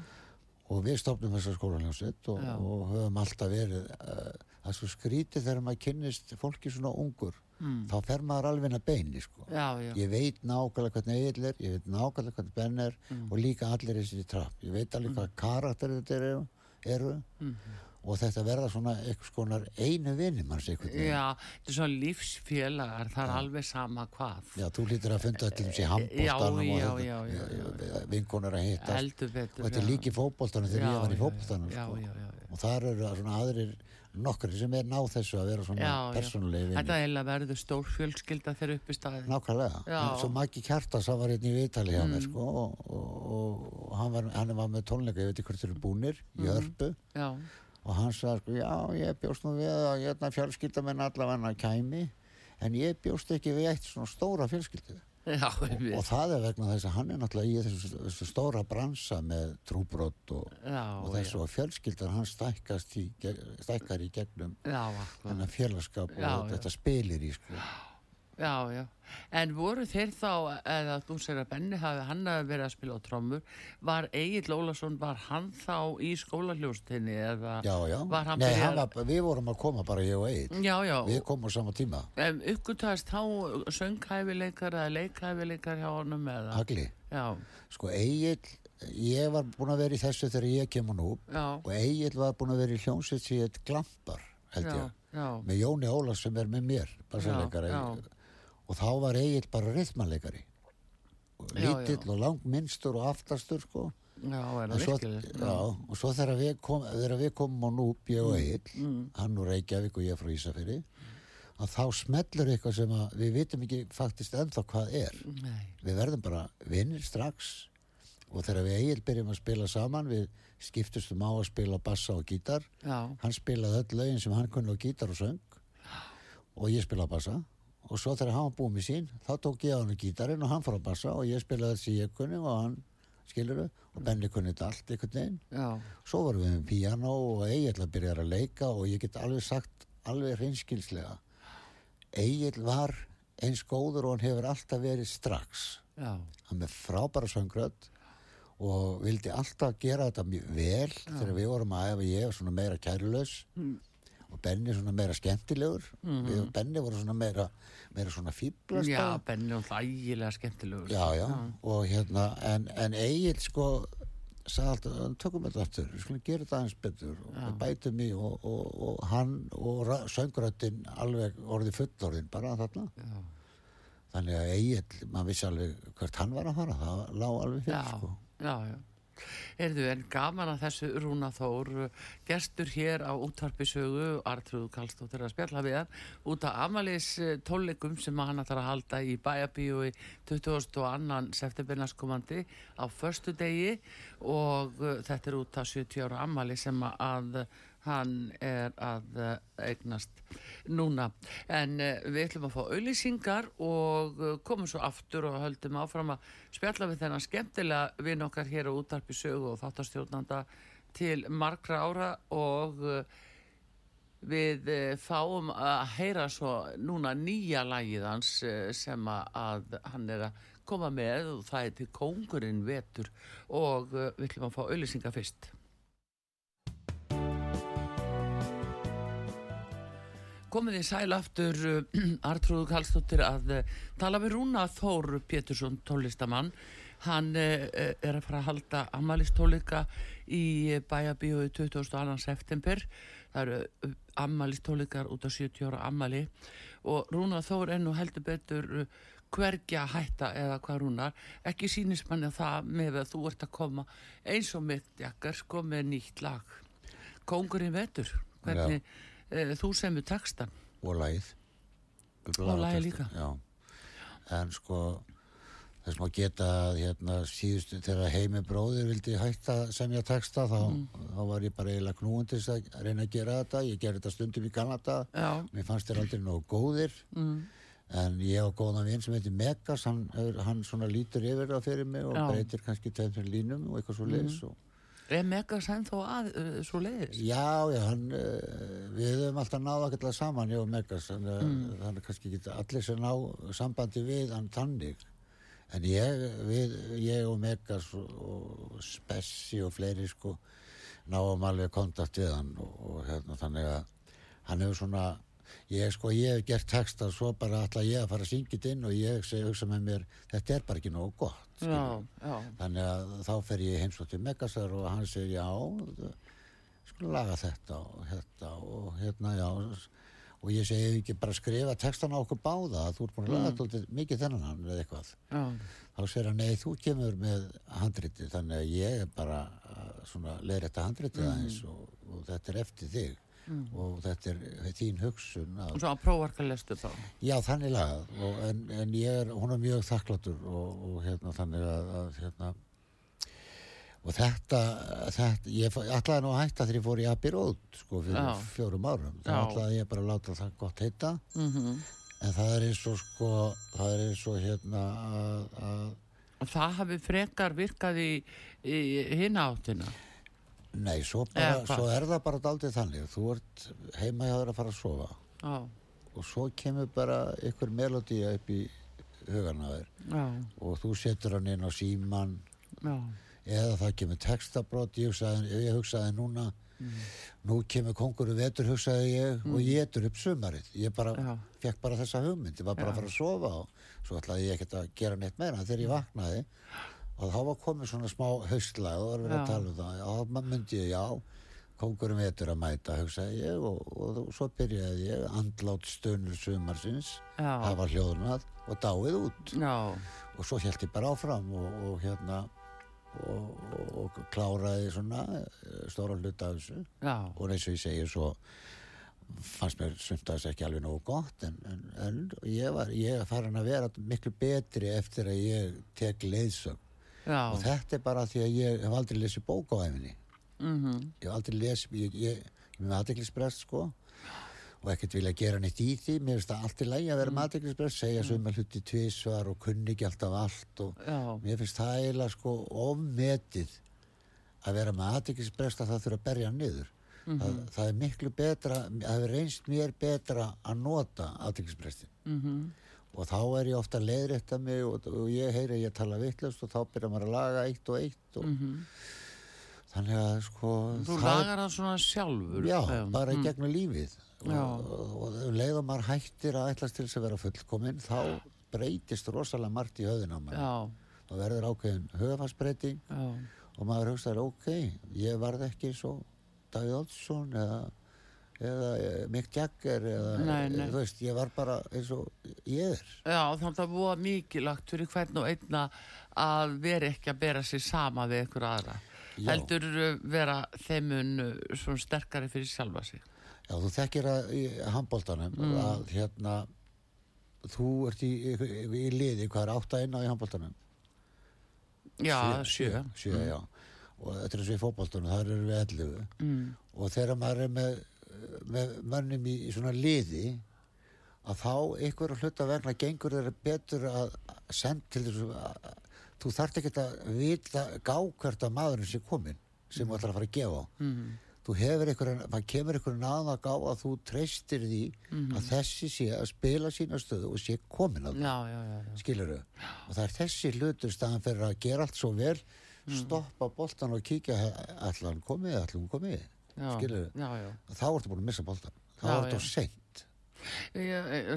og við stopnum þessa skólanljósitt og, og höfum alltaf verið uh, það er svo skrítið þegar maður kynnist fólki svona ungur mm, þá fer maður alveg að beini sko. já, já, ég veit nákvæmlega hvernig Egil er ég veit nákvæmlega hvernig Ben er Mm. og líka allir þessi trapp. Ég veit alveg hvað karakter þetta eru, eru mm, og þetta verða svona eitthvað skonar einu vinni manns einhvern veginn já, þetta er svona lífsfélagar, það er alveg sama hvað. Já, þú lítur að funda til þessi Já, handbóltanum já, og já, já, já, vinkonar að hittast Heldur betur. og þetta er já. líki fótboltanum þegar Já, ég var í já, fótboltanum já, sko. já, já, já. og þar eru svona aðrir nokkri sem er náð þessu að vera svona persónulegi Þetta vinni eiginlega verður stór fjölskylda þegar upp í staði. nákvæmlega, svo Maggi Kjartas hann var hérna í viðtali hjá mér Mm. sko, og, og, og hann, var, hann var með tónleika ég veit ekki hvort þeir eru búnir í Mm. hörpu. Já, og hann sagði sko, já ég bjóst nú við að hérna, fjölskylda minn allavega kæmi en ég bjóst ekki við eitt svona stóra fjölskyldu Já, og það er vegna þess að hann er náttúrulega í þessu, þessu stóra bransa með trúbrott og, og þessu og fjölskyldar hann stækkar í gegnum félagskap Já, og þetta spilir í sko. Já, já. En voru þeir þá, eða þú segir að Benni hafi hann hafi verið að spila á trommur, var Egil Ólason, var hann þá í skólaljóstinni eða já, já, var hann Nei, hann var, við vorum að koma bara ég og Egil Já, já. við komum á sama tíma, Um, uppgötast þá sönghæfileikar eða leikhæfileikar hjá honum eða? Hagli Já, sko Egil, ég var búin að vera í þessu þegar ég kemur nú og Egil var búin að vera í hljómsveit síðan glampar, held já, ég. já, með Jóni Ólafs sem er með mér bassaleikari Já, já. Og þá var Egil bara rithmanleikari lítill og langminnstur og aftastur sko. Já, En svo, já, og svo þegar við, kom, þegar við komum á Núb, ég og Egil mm. hann úr Reykjavík og ég frá Ísafirði að þá smellur eitthvað sem við vitum ekki faktist ennþá hvað er. Nei, við verðum bara vinnir strax. Og þegar við Egil byrjum að spila saman við skiptustum á að spila bassa og gítar. Já, hann spilaði öll lögin sem hann kunni á gítar og söng. Og ég spilaði bassa og svo þegar hann var búið með sín þá tók ég á hann gítarinn og hann fór á bassa og ég spilaði þessi ég kunni og hann skiluru og Benni kunni þetta allt einhvern veginn. Já, svo vorum við með piano og Egil að byrja að leika og ég get alveg sagt alveg hreinskilslega Egil var eins góður og hann hefur alltaf verið strax. Já, hann með frábæra söngrödd og vildi alltaf gera þetta mjög vel þegar við vorum að æfa ég var svona meira kærulaus og Benni svona meira skemmtilegur. Við og Benni voru svona meira meira svona fýblast já, Benni er alltaf ægilega skemmtilegur. já, já, og hérna en, en Egil sko sagði alltaf, tökum þetta aftur við skulum gera þetta aðeins betur og við bætum í og, og, og hann og söngröddin alveg orðið fullorðin bara þarna. Já. þannig að Egil, maður vissi alveg hvert hann var að fara, það lá alveg fyrir Já, sko. Já, já. Erðu, en gaman að þessu Rúna Þór, gestur hér á útvarpi sögu, Artrúð Kallstóttir að spjalla við hann, út af Amalis tónleikum sem hann ætlar að halda í bæabíu í 22. september næstkomandi á förstu degi og uh, þetta er út af 70 ára Amali sem að hann er að uh, eignast núna. En uh, við ætlum að fá auðlýsingar og uh, komum svo aftur og höldum áfram að spjalla við þennan skemmtilega vinn okkar hér á útarpi sögu og þáttastjórnanda til margra ára og við fáum að heyra svo núna nýja lagið hans sem að, hann er að koma með og það er til kóngurinn vetur og við ætlum að fá auðlýsingar fyrst. Komið þið sæl aftur uh, Artrúðu Kallstóttir að uh, tala við Rúna Þór Pétursson tónlistamann. Hann uh, er að fara að halda ammælistónleika í bæabíu 22. september. Það eru ammælistónleikar út af 70 ára ammæli og Rúna Þór nú heldur betur hvergi að hætta eða hvað Rúnar ekki sýnist manni að það með að þú ert að koma eins og mitt jakkar sko með nýtt lag. Kóngurinn vetur hvernig uh, þú semur textan og lagið. Og lagið líka. já. en sko þess má geta hérna, síðustu þegar heimi bróðir vildi hætta semja texta þá, Mm. þá var ég bara eiginlega þess að reyna að gera þetta. Ég gerði þetta stundum í Kanada. Já, mér fannst þér aldrei nógu góðir. Mm, en ég og góðan vinn sem heitir Megas. Hann, hann svona lítur yfir það fyrir mig og Já. breytir kannski tveimur línum og eitthvað svo leiðis og er Megas ennþá að uh, svo leiðis? Já, já, hann, uh, við höfum alltaf náð að saman, ég og Megas, þannig að Mm. að kannski ekki allir sem ná sambandi við hann tannig. En ég, við, ég og Megas og, Spessi og fleiri sko náum alveg kontakt við hann og, og hérna þannig að hann hefur svona, ég sko, ég hef gert texta svo bara ætla ég að fara að syngja þetta inn og ég hugsa með mér, þetta er bara ekki nógu gott. Já, já, Þannig að þá fer ég heimsótt til Megasar og hann segir já, skulum laga þetta og þetta og hérna já. Og ég segi "Eigum við ekki bara skrifa textan á okkur báða? Að þú ert búin að laga mm. mikið þennan hann eða eitthvað. já, Þá segir hann nei þú kemur með handritið þannig að ég er bara svona leiðrætta handritið aðeins og, og þetta er eftir þig og þetta er þín hugsun að og svo að prófarkalestu þá. Já, þannig lagað. En, en ég er, hún er mjög þakkláttur og, og hérna þannig að, að hérna. Og þetta, þetta ég ætlaði nú að hætta þegar ég fór í Road sko fyrir Já. fjórum árum. Þá ætlaði ég bara að láta það gott heita. Mm en það er eins og sko það er eins og hérna að, það hafi frekar virkað í, í hinna áttina. Nei, svo, bara, svo er það bara daldið þannig. Þú ert heima hjá þér að fara að sofa. Já, og svo kemur bara ykkur melodía upp í hugan að þér. Og þú setur hann inn á síman já, eða það kemur textabrot ég hugsaði, ég hugsaði núna. Nú kemur kongur vetur hugsaði ég og ég etur upp sumarið. Ég bara Já. fekk bara þessa hugmynd. Ég var bara Já. að fara að sofa og svo ætlaði ég ekkert að gera neitt meira þegar ég vaknaði og þá var komið svona smá haustlag og var verið Já. að tala um það. Og þá myndi ég já. Kongurum vetur að mæta hugsaði ég og, og, svo byrjaði ég andlát stunur sumarsins Já. hafa hljóðnað og dáið út. Já, og svo held ég bara áfram og, og hérna og, og, og kláraði svona eh, stóra hluta af þessu. Já, og eins og ég segi svo fannst mér sumt að þess ekki alveg nógu gott en, en, en ég var ég er farin að vera miklu betri eftir að ég tek leiðsögn já, og þetta er bara því að ég hef aldrei lesið bók á æfinni mhm, ég hef aldrei lesið ég, ég, ég er með aðteklisbrest sko. Og ekkert vilja gera neitt í því. Mér finnst það allt í lægi að vera með aðteklisbrest segja um að hluti tvísvar og kunni ekki alltaf allt og já, mér finnst það eiginlega sko ofmetið að vera með aðteklisbrest að það þurfa að berja niður. Það, það er miklu betra það hefur reynst mér betra að nota aðteklisbrestin mhm, og þá er ég ofta að leiðrétta mig og, og ég heyri að ég tala vittlust og þá byrja maður að laga eitt og eitt og mhm. þannig að sko Þú það- lagar það svona sjálfur. Já, um, bara í mm, gegnum lífið. Og, og, og leið og maður hættir að ætlast til þess að vera fullkominn þá breytist rosalega margt í höfðin á maður og verður ákveðin höfafarsbreyting já, og maður hugsaður ok, ég varð ekki svo Davíð Oddsson eða, eða eh, Mick Jagger eða Nei, nei. þú veist, ég var bara eins og ég er já, þannig að það búa mikilagt fyrir hvern og einna að vera ekki að bera sér sama við einhver aðra. Já. Heldur uh, vera þeimun svona sterkari fyrir sjálfa sig. Já, þú þekkir að í handbóltanum Mm. að hérna þú ert í, í, í liði hvað er átta inn á í handbóltanum Já, sjö. sjö, já og þetta er eins og í fótboltunum, þar eru við 11 Mm, og þegar maður er með, með mönnum í, í svona liði að þá að hluta vegna gengur þeirra betur að að senda til þessu að, þú þarft ekki að vita gá hvert að maðurinn sé komin sem þú ætlar að fara að gefa mm, þú hefur einhverjum, það kemur einhverjum náða gá að þú treystir því að þessi sé að spila sína stöðu og sé komin að já. skilur og það er þessi hlutur staðan fyrir að gera allt svo vel stoppa boltan og kíkja allan komið, allan komið skilur já, já. þá ertu búin að missa boltan þá Já, er já. á seint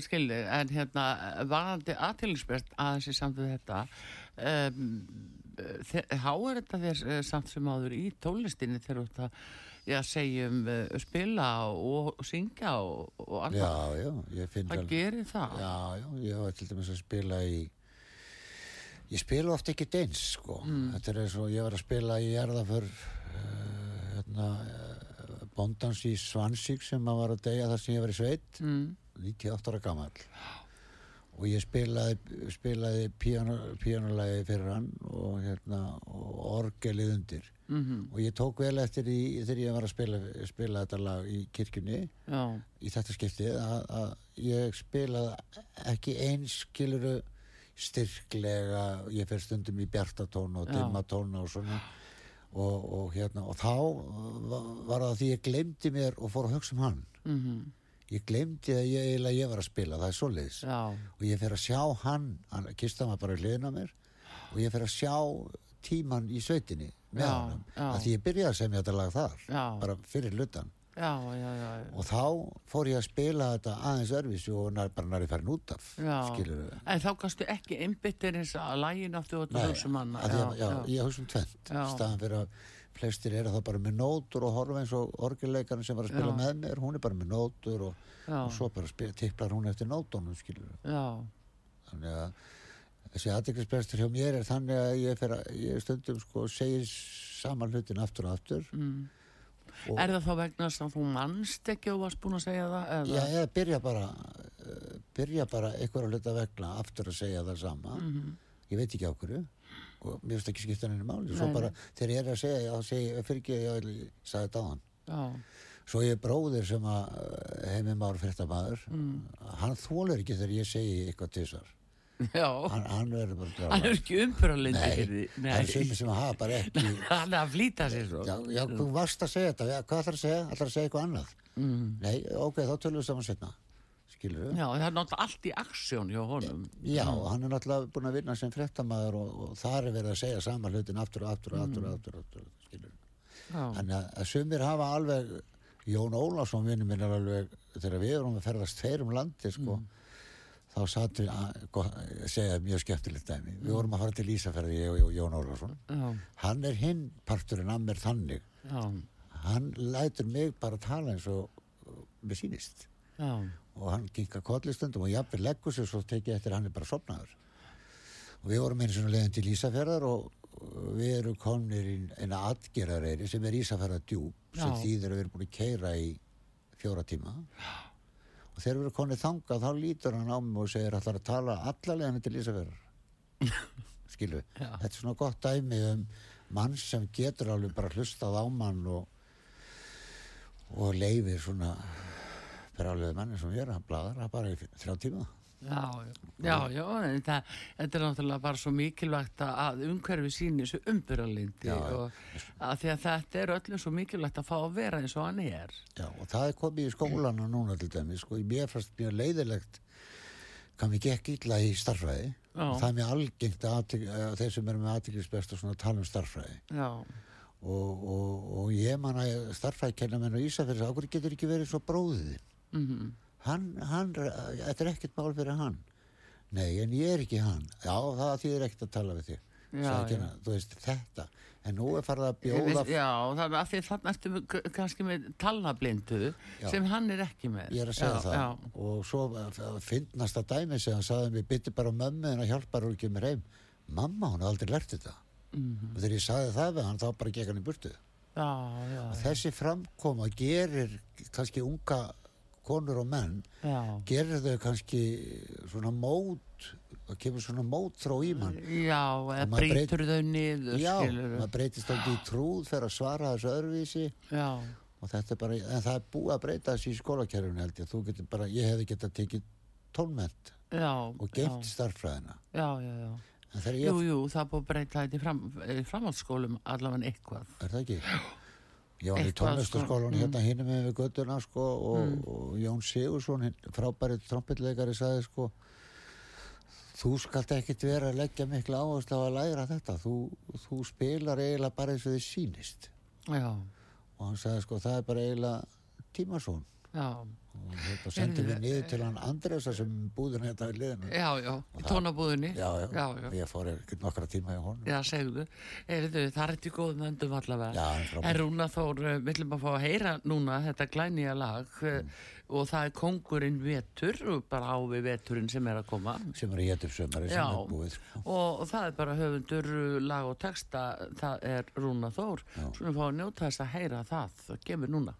skildi, en hérna varandi aðtýrlingsbest aðeins í samt við þetta um, há er þetta þér eh, samt sem áður í tónlistinni þegar þú ert að já, segjum uh, spila og syngja og, og já, annað já, ég finn vel gerir það? já, já, ég var til dæmis að spila í ég spila oft ekki deins sko. þetta er eins og ég var að spila í erðaför uh, hérna uh, bóndans í Svansík sem að var að deyja þar sem ég var í sveit. Mm, 98 ára gammal og ég spilaði, spilaði píanolagi fyrir hann og, hérna, og orgelið undir. Mhm, og ég tók vel eftir því þegar ég var að spila, spila þetta lag í kirkjunni. Já, í þetta skiptið að, ég spilaði ekki eins skiluru styrklega. Ég fer stundum í bjartatón og dimmatón og svona og, og hérna og þá var, var það því ég glemdi mér og fór að hugsa um hann. Mhm, ég glemdi að ég, eiginlega ég var að spila það er svoleiðis. Já, og ég fer að sjá hann, hann kista maður bara í hliðina á mér. Og ég fer að sjá tíman í sveitinni með já. að því ég byrjaði að semja þetta lag þar Já. bara fyrir hlutan já, já, já, og þá fór ég að spila þetta aðeins örfis og nær, bara nær ég farin út af En þá kannstu ekki einbyttir eins að lægin áttu og þetta hugsa um hana. að ég, hugsa um tvent staðan fyrir að flestir eru það bara með nótur og horfa eins og orgelleikarinn sem var að spila með mér, hún er bara með nótur og, og svo bara tipplar hún eftir nótunum þannig að þessi aðdeklisbrestur hjá mér er þannig að ég, fer að, ég stundum sko segir saman hlutin aftur og aftur. Mm. Er það þá vegna þess að þú mannst ekki og varst búin að segja það? Eða? Já, ég byrja bara byrja bara einhverja hluta vegna aftur að segja það sama Mhm. ég veit ekki á hverju og mér finnst ekki skipta henni máli svo bara þegar ég er að segja já, segi, ég fyrir ekki, ég, ég sagði þetta á hann Já, svo ég er bróðir sem að uh, heimi Már fréttamaður Mm. hann þólur ekki þegar ég segi eitthvað tvisar Já, hann, hann verður bara að hann er ekki umbyrðalindi Nei, fyrir því. það er sem sem hafa bara ekki Hann er að flýta sér svo. Já, já, þú varst að segja þetta, já, hvað ætlar að segja? ætlar að segja eitthvað annað? Mm. Nei, ok, þá tölum við saman setna. Skilur við? Já, það er náttúrulega allt í aksjón hjá honum. Já, hann er náttúrulega búin að vinna sem fréttamaður og, og þar er verið að segja sama hlutin aftur og aftur og aftur og aftur, aftur, aftur skilur við. Já, Þannig að, að sumir hafa alveg, Jón Ólafsson vinnu minn er alveg, þegar við erum að ferðast tveir um landi, sko, þá satt við að segja mjög skemmtilegt dæmi. Við vorum að fara til Ísafærði, ég og Jón Ólafsson. já, Hann er hinn parturinn að mér þannig. já, Hann lætur mig bara tala eins og sýnist. já, og hann kinka kollistundum og jafnveg leggur sér svo tekið eftir að hann er bara sopnaður og við vorum einu svona leiðin til Ísafjörðar og og við erum komnir í eina atgerðareyri sem er Ísafjörðar djúp sem Já. þýðir að við erum búin að keira í fjóra tíma og þegar við erum komnið þangað þá lítur hann á mig og segir allar að tala alla leiðin til Ísafjörðar skilu, Já. þetta er svona gott dæmi um mann sem getur alveg bara hlustað á mann og og leifir svona brjálega manni sem ég er, hann bladar það bara í þrjá tíma já, já, já, en það, þetta er náttúrulega bara svo mikilvægt að- umhverfi síni þessu umbyralindi Já, og að því að þetta er öllum svo mikilvægt að fá að vera eins og hann er. Já, og það er komið í skólana núna til dæmis, sko, mér fannst mjög leiðilegt hvað mér gekk illa í starffræði Já. það er mjög algengt að, þeir sem eru með aðtiklisbest og svona tala um starffræði Já, og, og, og ég man að starffræði kenna menn á Ísafjörðs, ákveður getur ekki verið svo bróðið mhm, hann, hann, þetta er ekkert mál fyrir hann. Nei, en ég er ekki hann. Já, það þýðir ekkert að tala við þig. Kenna, þú veist, þetta. En nú er farið að bjóða veist, já, það er af því að þannig ertu með- kannski með talnablindu Já. sem hann er ekki með. Ég er að segja já, það. Já, og svo finnast að dæmi sem hann sagði mér bytti bara mömmu en að hjálpa hún ekki mér heim. Mamma, hún hafði aldrei lært þetta. Mhm, og þegar ég sagði það við hann þá bara gekk hann í burtu. Já, já, og þessi framkoma gerir kannski unga konur og menn já. gerir þau kannski svona mót það kemur svona mótþró í mann Já, eða maður breyt- breytur þau niður, já, skilur maður breytist aldrei í trúð fyrir að svara þessu öðruvísi Já, og þetta er bara, en það er búið að breyta þessu í skólakerfinu held ég, þú getur bara, ég hefði getað tekið tónment já. og geimt já, starffræðina já, já, já. en Jú, jú, það búið að breyta þetta í, fram, framhaldsskólum allavega eitthvað. er það ekki? Ég var í tónlistaskólan sko, hérna hinum með við göttuna sko og, og Jón Sigursson, hinn frábæri trompetleikari sagði sko þú skalt ekkit vera að leggja mikla áherslu á að læra þetta. Þú, þú spilar eiginlega bara eins og þið sýnist. Já, og hann sagði sko það er bara eiginlega tímasón og þetta sendi Heyrðu, mér niður til hann Andresa sem búður hérna í liðinu já, já, í tónabúðinni. já, já, já, já. ég fór nokkra tíma í honum Já, segðu, Heyrðu, það er þetta góðum öndum allavega. En Rúna Þór, eh, við viljum að fá að heyra núna þetta glænýja lag mm. og það er Kongurinn vetur, bara á við veturinn sem er að koma. sem er í getur sömari sem er búið sko. og það er bara höfundur lag og texta, það er Rúna Þór. Já. Svo við fá að njóta þess að heyra það, það kemur núna.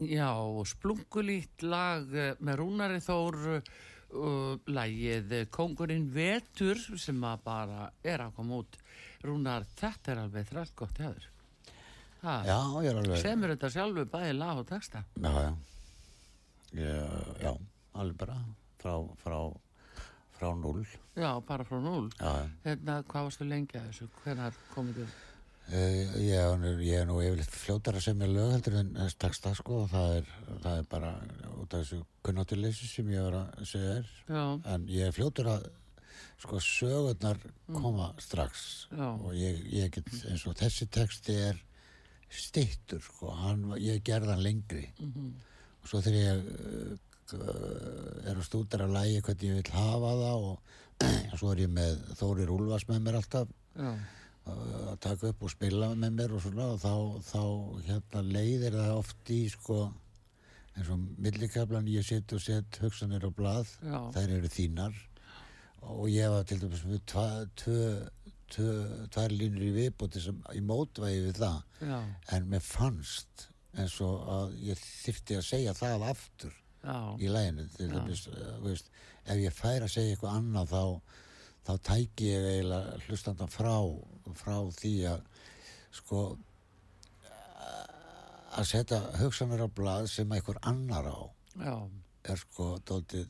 Já, splungulít lag eh, með Rúnari Þór og lagið eh, Kongurinn Vetur sem að bara er að koma út. Rúnar, þetta er alveg þrælt gott hefur. Já, ég er alveg Semur þetta sjálfur bæði lag og texta? Já, já ég, Já, alveg bara frá, frá, frá null Já, bara frá núl. Já, já Hérna, hvað varstu lengi að þessu? Hvenær komið þið? Uh, ég, er nú- ég er nú yfirleitt fljótar að semja lög heldur en þess texta sko það er, það er bara út af þessu kunnáttileysi sem ég var að segja þér. Já, en ég er fljótur að sko sögurnar koma strax. Já. og ég, ég get eins og þessi texti er stittur sko, hann, ég gerði hann lengri. Og svo þegar ég uh, er að stúdara að lægi hvernig ég vil hafa það og, og svo er ég með Þórir Úlfars með mér alltaf. Já, að taka upp og spila með mér og svona og þá, þá hérna leiðir það oft í sko eins og millikaflan ég set og set hugsanir á blað Já. þær eru þínar. Og ég var til dæmis með tvær línur í viðbúti sem í mótvægi við það. Já, en mér fannst eins og að ég þyrfti að segja það aftur já, í læginu til dæmis, uh, veist, ef ég fær að segja eitthvað annað þá, þá tæki ég eiginlega hlustandan frá, frá því að sko að setja hugsanir á blað sem einhver annar á já, er sko dóltið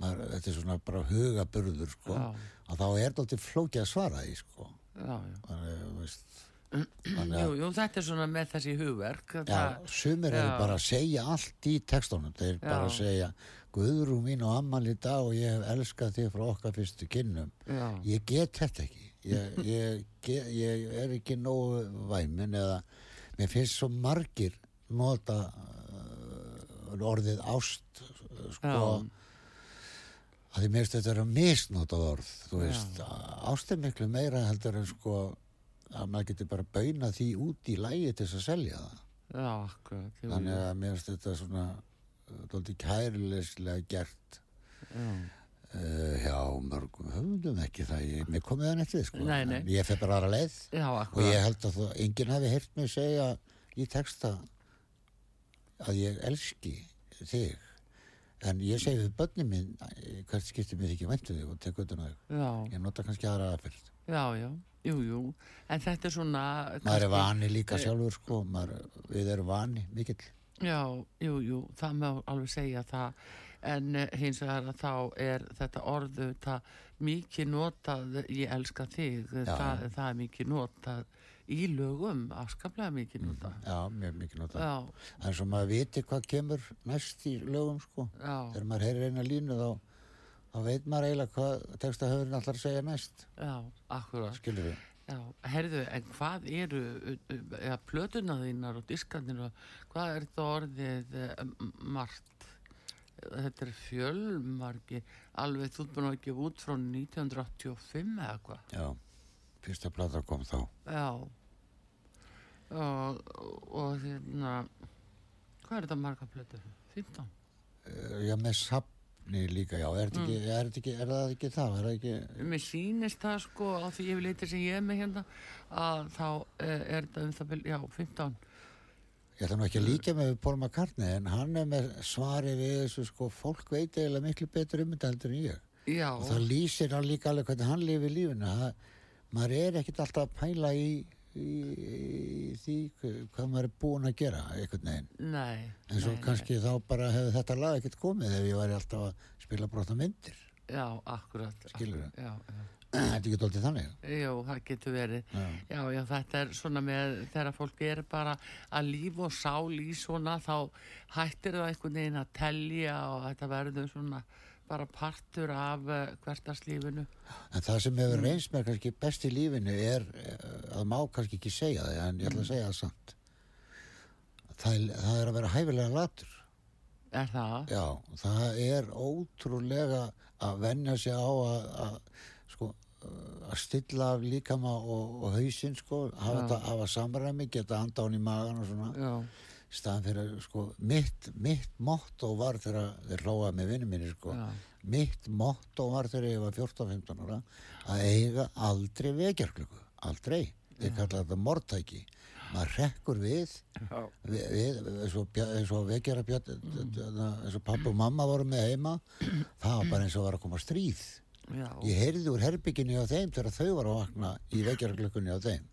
maður, þetta er svona bara hugaburður sko Já. og þá er dóltið flókið að svara því sko já, já. þannig, þú veist, þannig Jú, að jú, þetta er svona með þessi hugverk. Já, það- sumir eru bara að segja allt í textunum, þeir bara að segja Guðrú mín og ammal í dag og ég hef elskað þig frá okkar fyrstu kynnum Já. ég get þetta ekki ég, ég, ég er ekki nógu væmin eða mér finnst svo margir nota uh, orðið ást uh, sko Já. að því mér finnst þetta að misnotað orð veist, ást er miklu meira heldur en sko að maður getur bara bauna því út í lægi til þess að selja það Já, akkurat. þannig að mér finnst þetta svona dóldi kærilegslega gert Já. Hjá mörgum höfundum ekki það ég, mér komið það nettið sko. Nei, nei. Ég fer bara aðra leið. Já, og ég held að það, enginn hafi heyrt mig segja í texta að ég elski þig. En ég segi við börnin minn eh, hvert skiptir mér ekki væntu þig og tek utan á þig. Ég nota kannski aðra aðferð. Já, já. Jú, jú. En þetta er svona... maður er kannski- vani líka sjálfur sko. Maður, við erum vani mikill. Já, jú, jú, það má alveg segja það en eh, hins vegar að þá er þetta orðu það mikið notað ég elska þig, Já. það, það er mikið notað í lögum, afskaplega mikið notað. já, mér mikið nota Já, en svo maður viti hvað kemur næst í lögum sko þegar maður heyrir eina línu þá, þá veit maður eiginlega hvað textahöfurinn allar að segja næst já, akkurat. skilur við Já, herðu, en hvað eru, eða plötuna þínar og diskandir og hvað er þetta orðið eh, margt? Þetta er fjölmargi, alveg þú búin að gefa út frá 1985 eða hvað? já, fyrsta plata kom þá Já, og, og hérna, hvað er þetta marga plötur? 15? Eh, já, með safni líka, já, er, mm. ekki, er, ekki, er það ekki það, er það ekki Mér sýnist það sko á því yfir litir sem ég er með hérna að þá eh, er þetta um það bil, já, 15. ég ætla nú ekki að líka með Paul McCartney en hann er með svari við þessu sko, fólk veit eiginlega miklu betur um þetta heldur en ég Já, og það lýsir hann líka alveg hvernig hann lifir lífinu það, maður er ekkert alltaf að pæla í, í, í því hvað maður er búinn að gera einhvern veginn nei. en svo nei, kannski þá bara hefur þetta lag ekkert komið ef ég væri alltaf að spila brotna myndir Nei. Já, akkurat. Skilurðu? Já, já. Þetta ekki doldið þannig Jú, það getur verið. Já. Já, já, þetta er svona með þegar fólk er bara að líf og sál í svona þá hættir það einhvern veginn að telja og þetta verður svona bara partur af uh, hvertarslífinu. en það sem hefur reynst mér kannski best í lífinu er eh, að má kannski ekki segja það en ég ætla að segja það samt það það er að vera hæfilega latur Er það? Já, það er ótrúlega að venja sig á að, að að stilla af líkama og, og hausinn sko, hafa, þetta, hafa samræmi, geta anda án í magan og svona, í staðan fyrir sko, mitt, mitt motto var þegar þeir hlóða með vinnum minni sko, Já. mitt motto var þegar ég var 14-15 ára að eiga aldrei vekjarklöku, aldrei. Ég kalla þetta mortæki maður rekkur við eins og, Bja- eins og eins og pappa og mamma voru með heima það var bara eins og var að koma stríð Já. ég heyrði úr herbygginu á þeim þegar þau var að vakna í vekjara á þeim.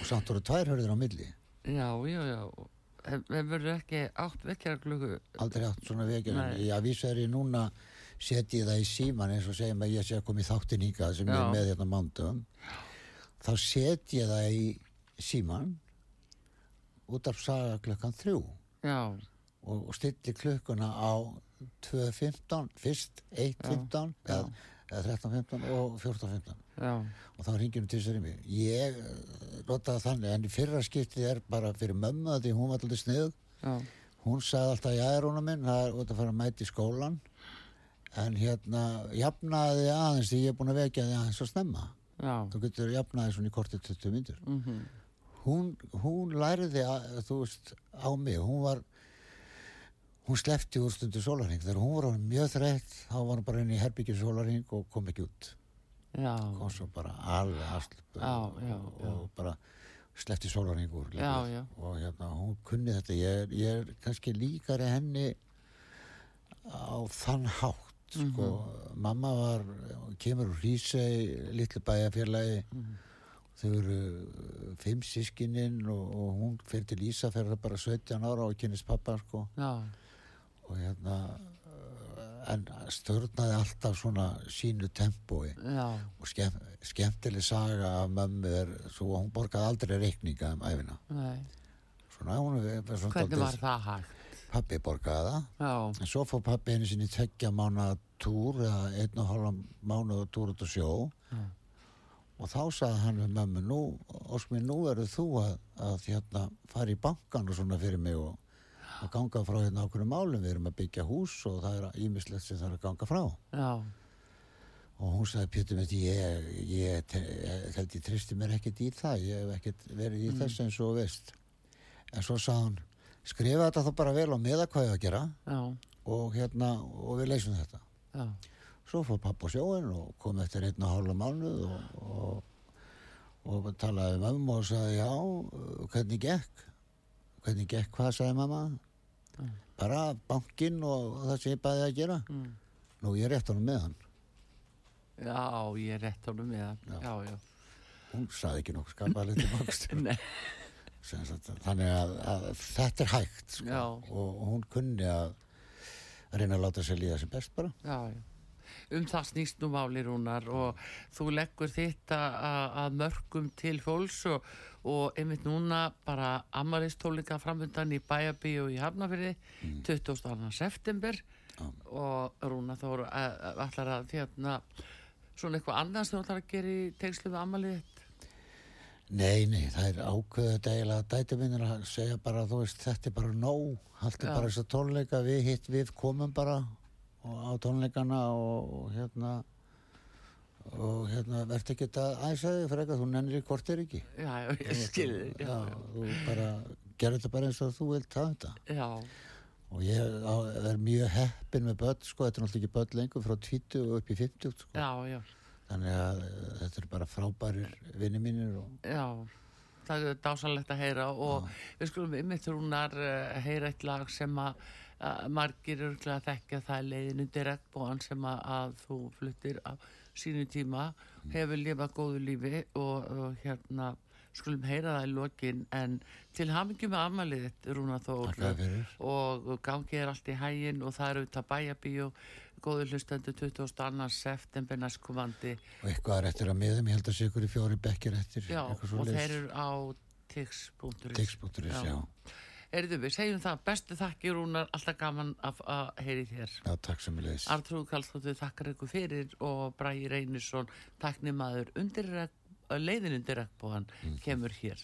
Og samt voru tvær hörður á milli. Já, já, já. Hef- Hefur ekki átt vekjarklukku? aldrei átt svona ég að vísa er ég núna setji ég það í síman eins og segjum að ég sé að koma í þáttin hingað sem ég Já. er með hérna mándum þá setji ég það í síman út af saga klukkan þrjú. Já, og, og stilli klukkuna á 2.15 fyrst 1.15 Já, eða, eða 13.15 og 14.15 já, og þá ringir hún til sér í mig. Ég eh, notaði þannig en fyrra skiptið er bara fyrir mömmu því hún var alltaf snið já, hún sagði alltaf já er hún minn það er út að fara að mæta í skólan en hérna jafnaði aðeins því ég er búin að vekja því aðeins að snemma. Já. þú getur jafnaði svona í kortið 20 myndur Mm hún, hún læriði að, þú veist, á mig. Hún var hún slefti úr stundu sólarhing þegar hún var mjög þreytt þá var hún bara inn í herbyggjum sólarhing og kom ekki út. Já, kom svo bara alveg afslup og, og bara slefti sólarhing úr Já, já. og hérna hún kunni þetta. Ég er, ég er kannski líkari henni á þann hátt sko, Mhm. mamma var kemur úr Hrísei litlu bæjarfélagi. Mhm. þau eru uh, fimm sískininn og, og hún fyrir til Ísafjörða bara 17 ára og kynist pappa sko. Já, og hérna uh, en stjórnaði alltaf svona sínu tempói. Já, og skemm, skemmtileg saga af mömmu er svo hún borgaði aldrei reikninga um æfina svona hún svona Hvernig var það hægt? pappi borgaði það. Já, en svo fór pappi einu sinni tveggja mánu túr eða einn og hálfa mánu túr út á sjó. Já. og þá sagði hann við mömmu nú, Ósmi, nú eru þú að, að hérna, fara í bankan og svona fyrir mig og að ganga frá hérna ákveðum málum. Við erum að byggja hús og það er ímislegt sem það er að ganga frá. Já, og hún sagði Pétur mitt ég, ég, ég held ég tristi mér ekkert í það. Ég hef ekkert verið í þess eins og veist. En svo sagði hann skrifa þetta þá bara vel og meða hvað ég að gera já, og hérna og við leysum þetta. Já, svo fór pappa á sjóin og kom eftir einn og hálfa mánuð og, og, og talaði um ömmu og sagði já, hvernig gekk hvernig gekk, hvað sagði mamma bara bankinn og það sem ég bæði að gera mm. nú ég rétt honum með hann já, ég rétt honum með hann. Já. Já, já. hún sagði ekki nokkuð Nei, þannig að, að þetta er hægt sko. Og, hún kunni að reyna að láta sér líða sem best bara já, já. Um það snýst nú máli rúnar og þú leggur að- að mörgum til fólks og, og einmitt núna bara amaristólinga framöndan í Bæjabíu í Hafnafyrði 22. september. Já. og Rúna Þór ætlar að hérna svona eitthvað annars þú ætlar að gera í tengslu við amalið Nei, nei, það er þetta eiginlega að dæti minnir að segja bara, þú veist, þetta er bara nóg, haldi bara þess að tónleika, við hitt, við komum bara og á tónleikana og, og hérna, og hérna, verður ekki að æsa þig fyrir eitthvað, þú nennir í hvort er ekki. Já, já, ég skilði Já, já, þú bara, gerðu þetta bara eins og þú vilt hafa þetta. já, Og ég á, er mjög heppin með börn, sko, þetta er náttúrulega ekki börn lengur frá 20 og upp í 50, sko. já, já, Þannig að eh, þetta er bara frábærir vinni mínir og já, það er dásalegt að heyra og við skulum ymmið Rúnar uh, heyra eitt lag sem að uh, margir örglega þekkja það er leiðin undir regnbóan sem að, að þú fluttir á sínu tíma hefur lifað góðu lífi og, og hérna skulum heyra það í lokin. En til hamingjum með afmælið þitt Rúnar Þór. Og gangi er allt í hægin og það eru auðvitað bæjabíu góður hlustendur 22. september næstkomandi. Og eitthvað er eftir að miðum, ég held að sé ykkur í fjóri bekkir eftir Já, og þeir eru á tix.is Tix.is, já. Erðu við, segjum það, bestu þakki Rúnar, alltaf gaman að, að heyri þér. Já, takk sem við leiðis. Artrúð Kallstóttir þakkar ykkur fyrir og Bræði Reynisson, takknimaður undir, regn- leiðin undir regnbóðan kemur hér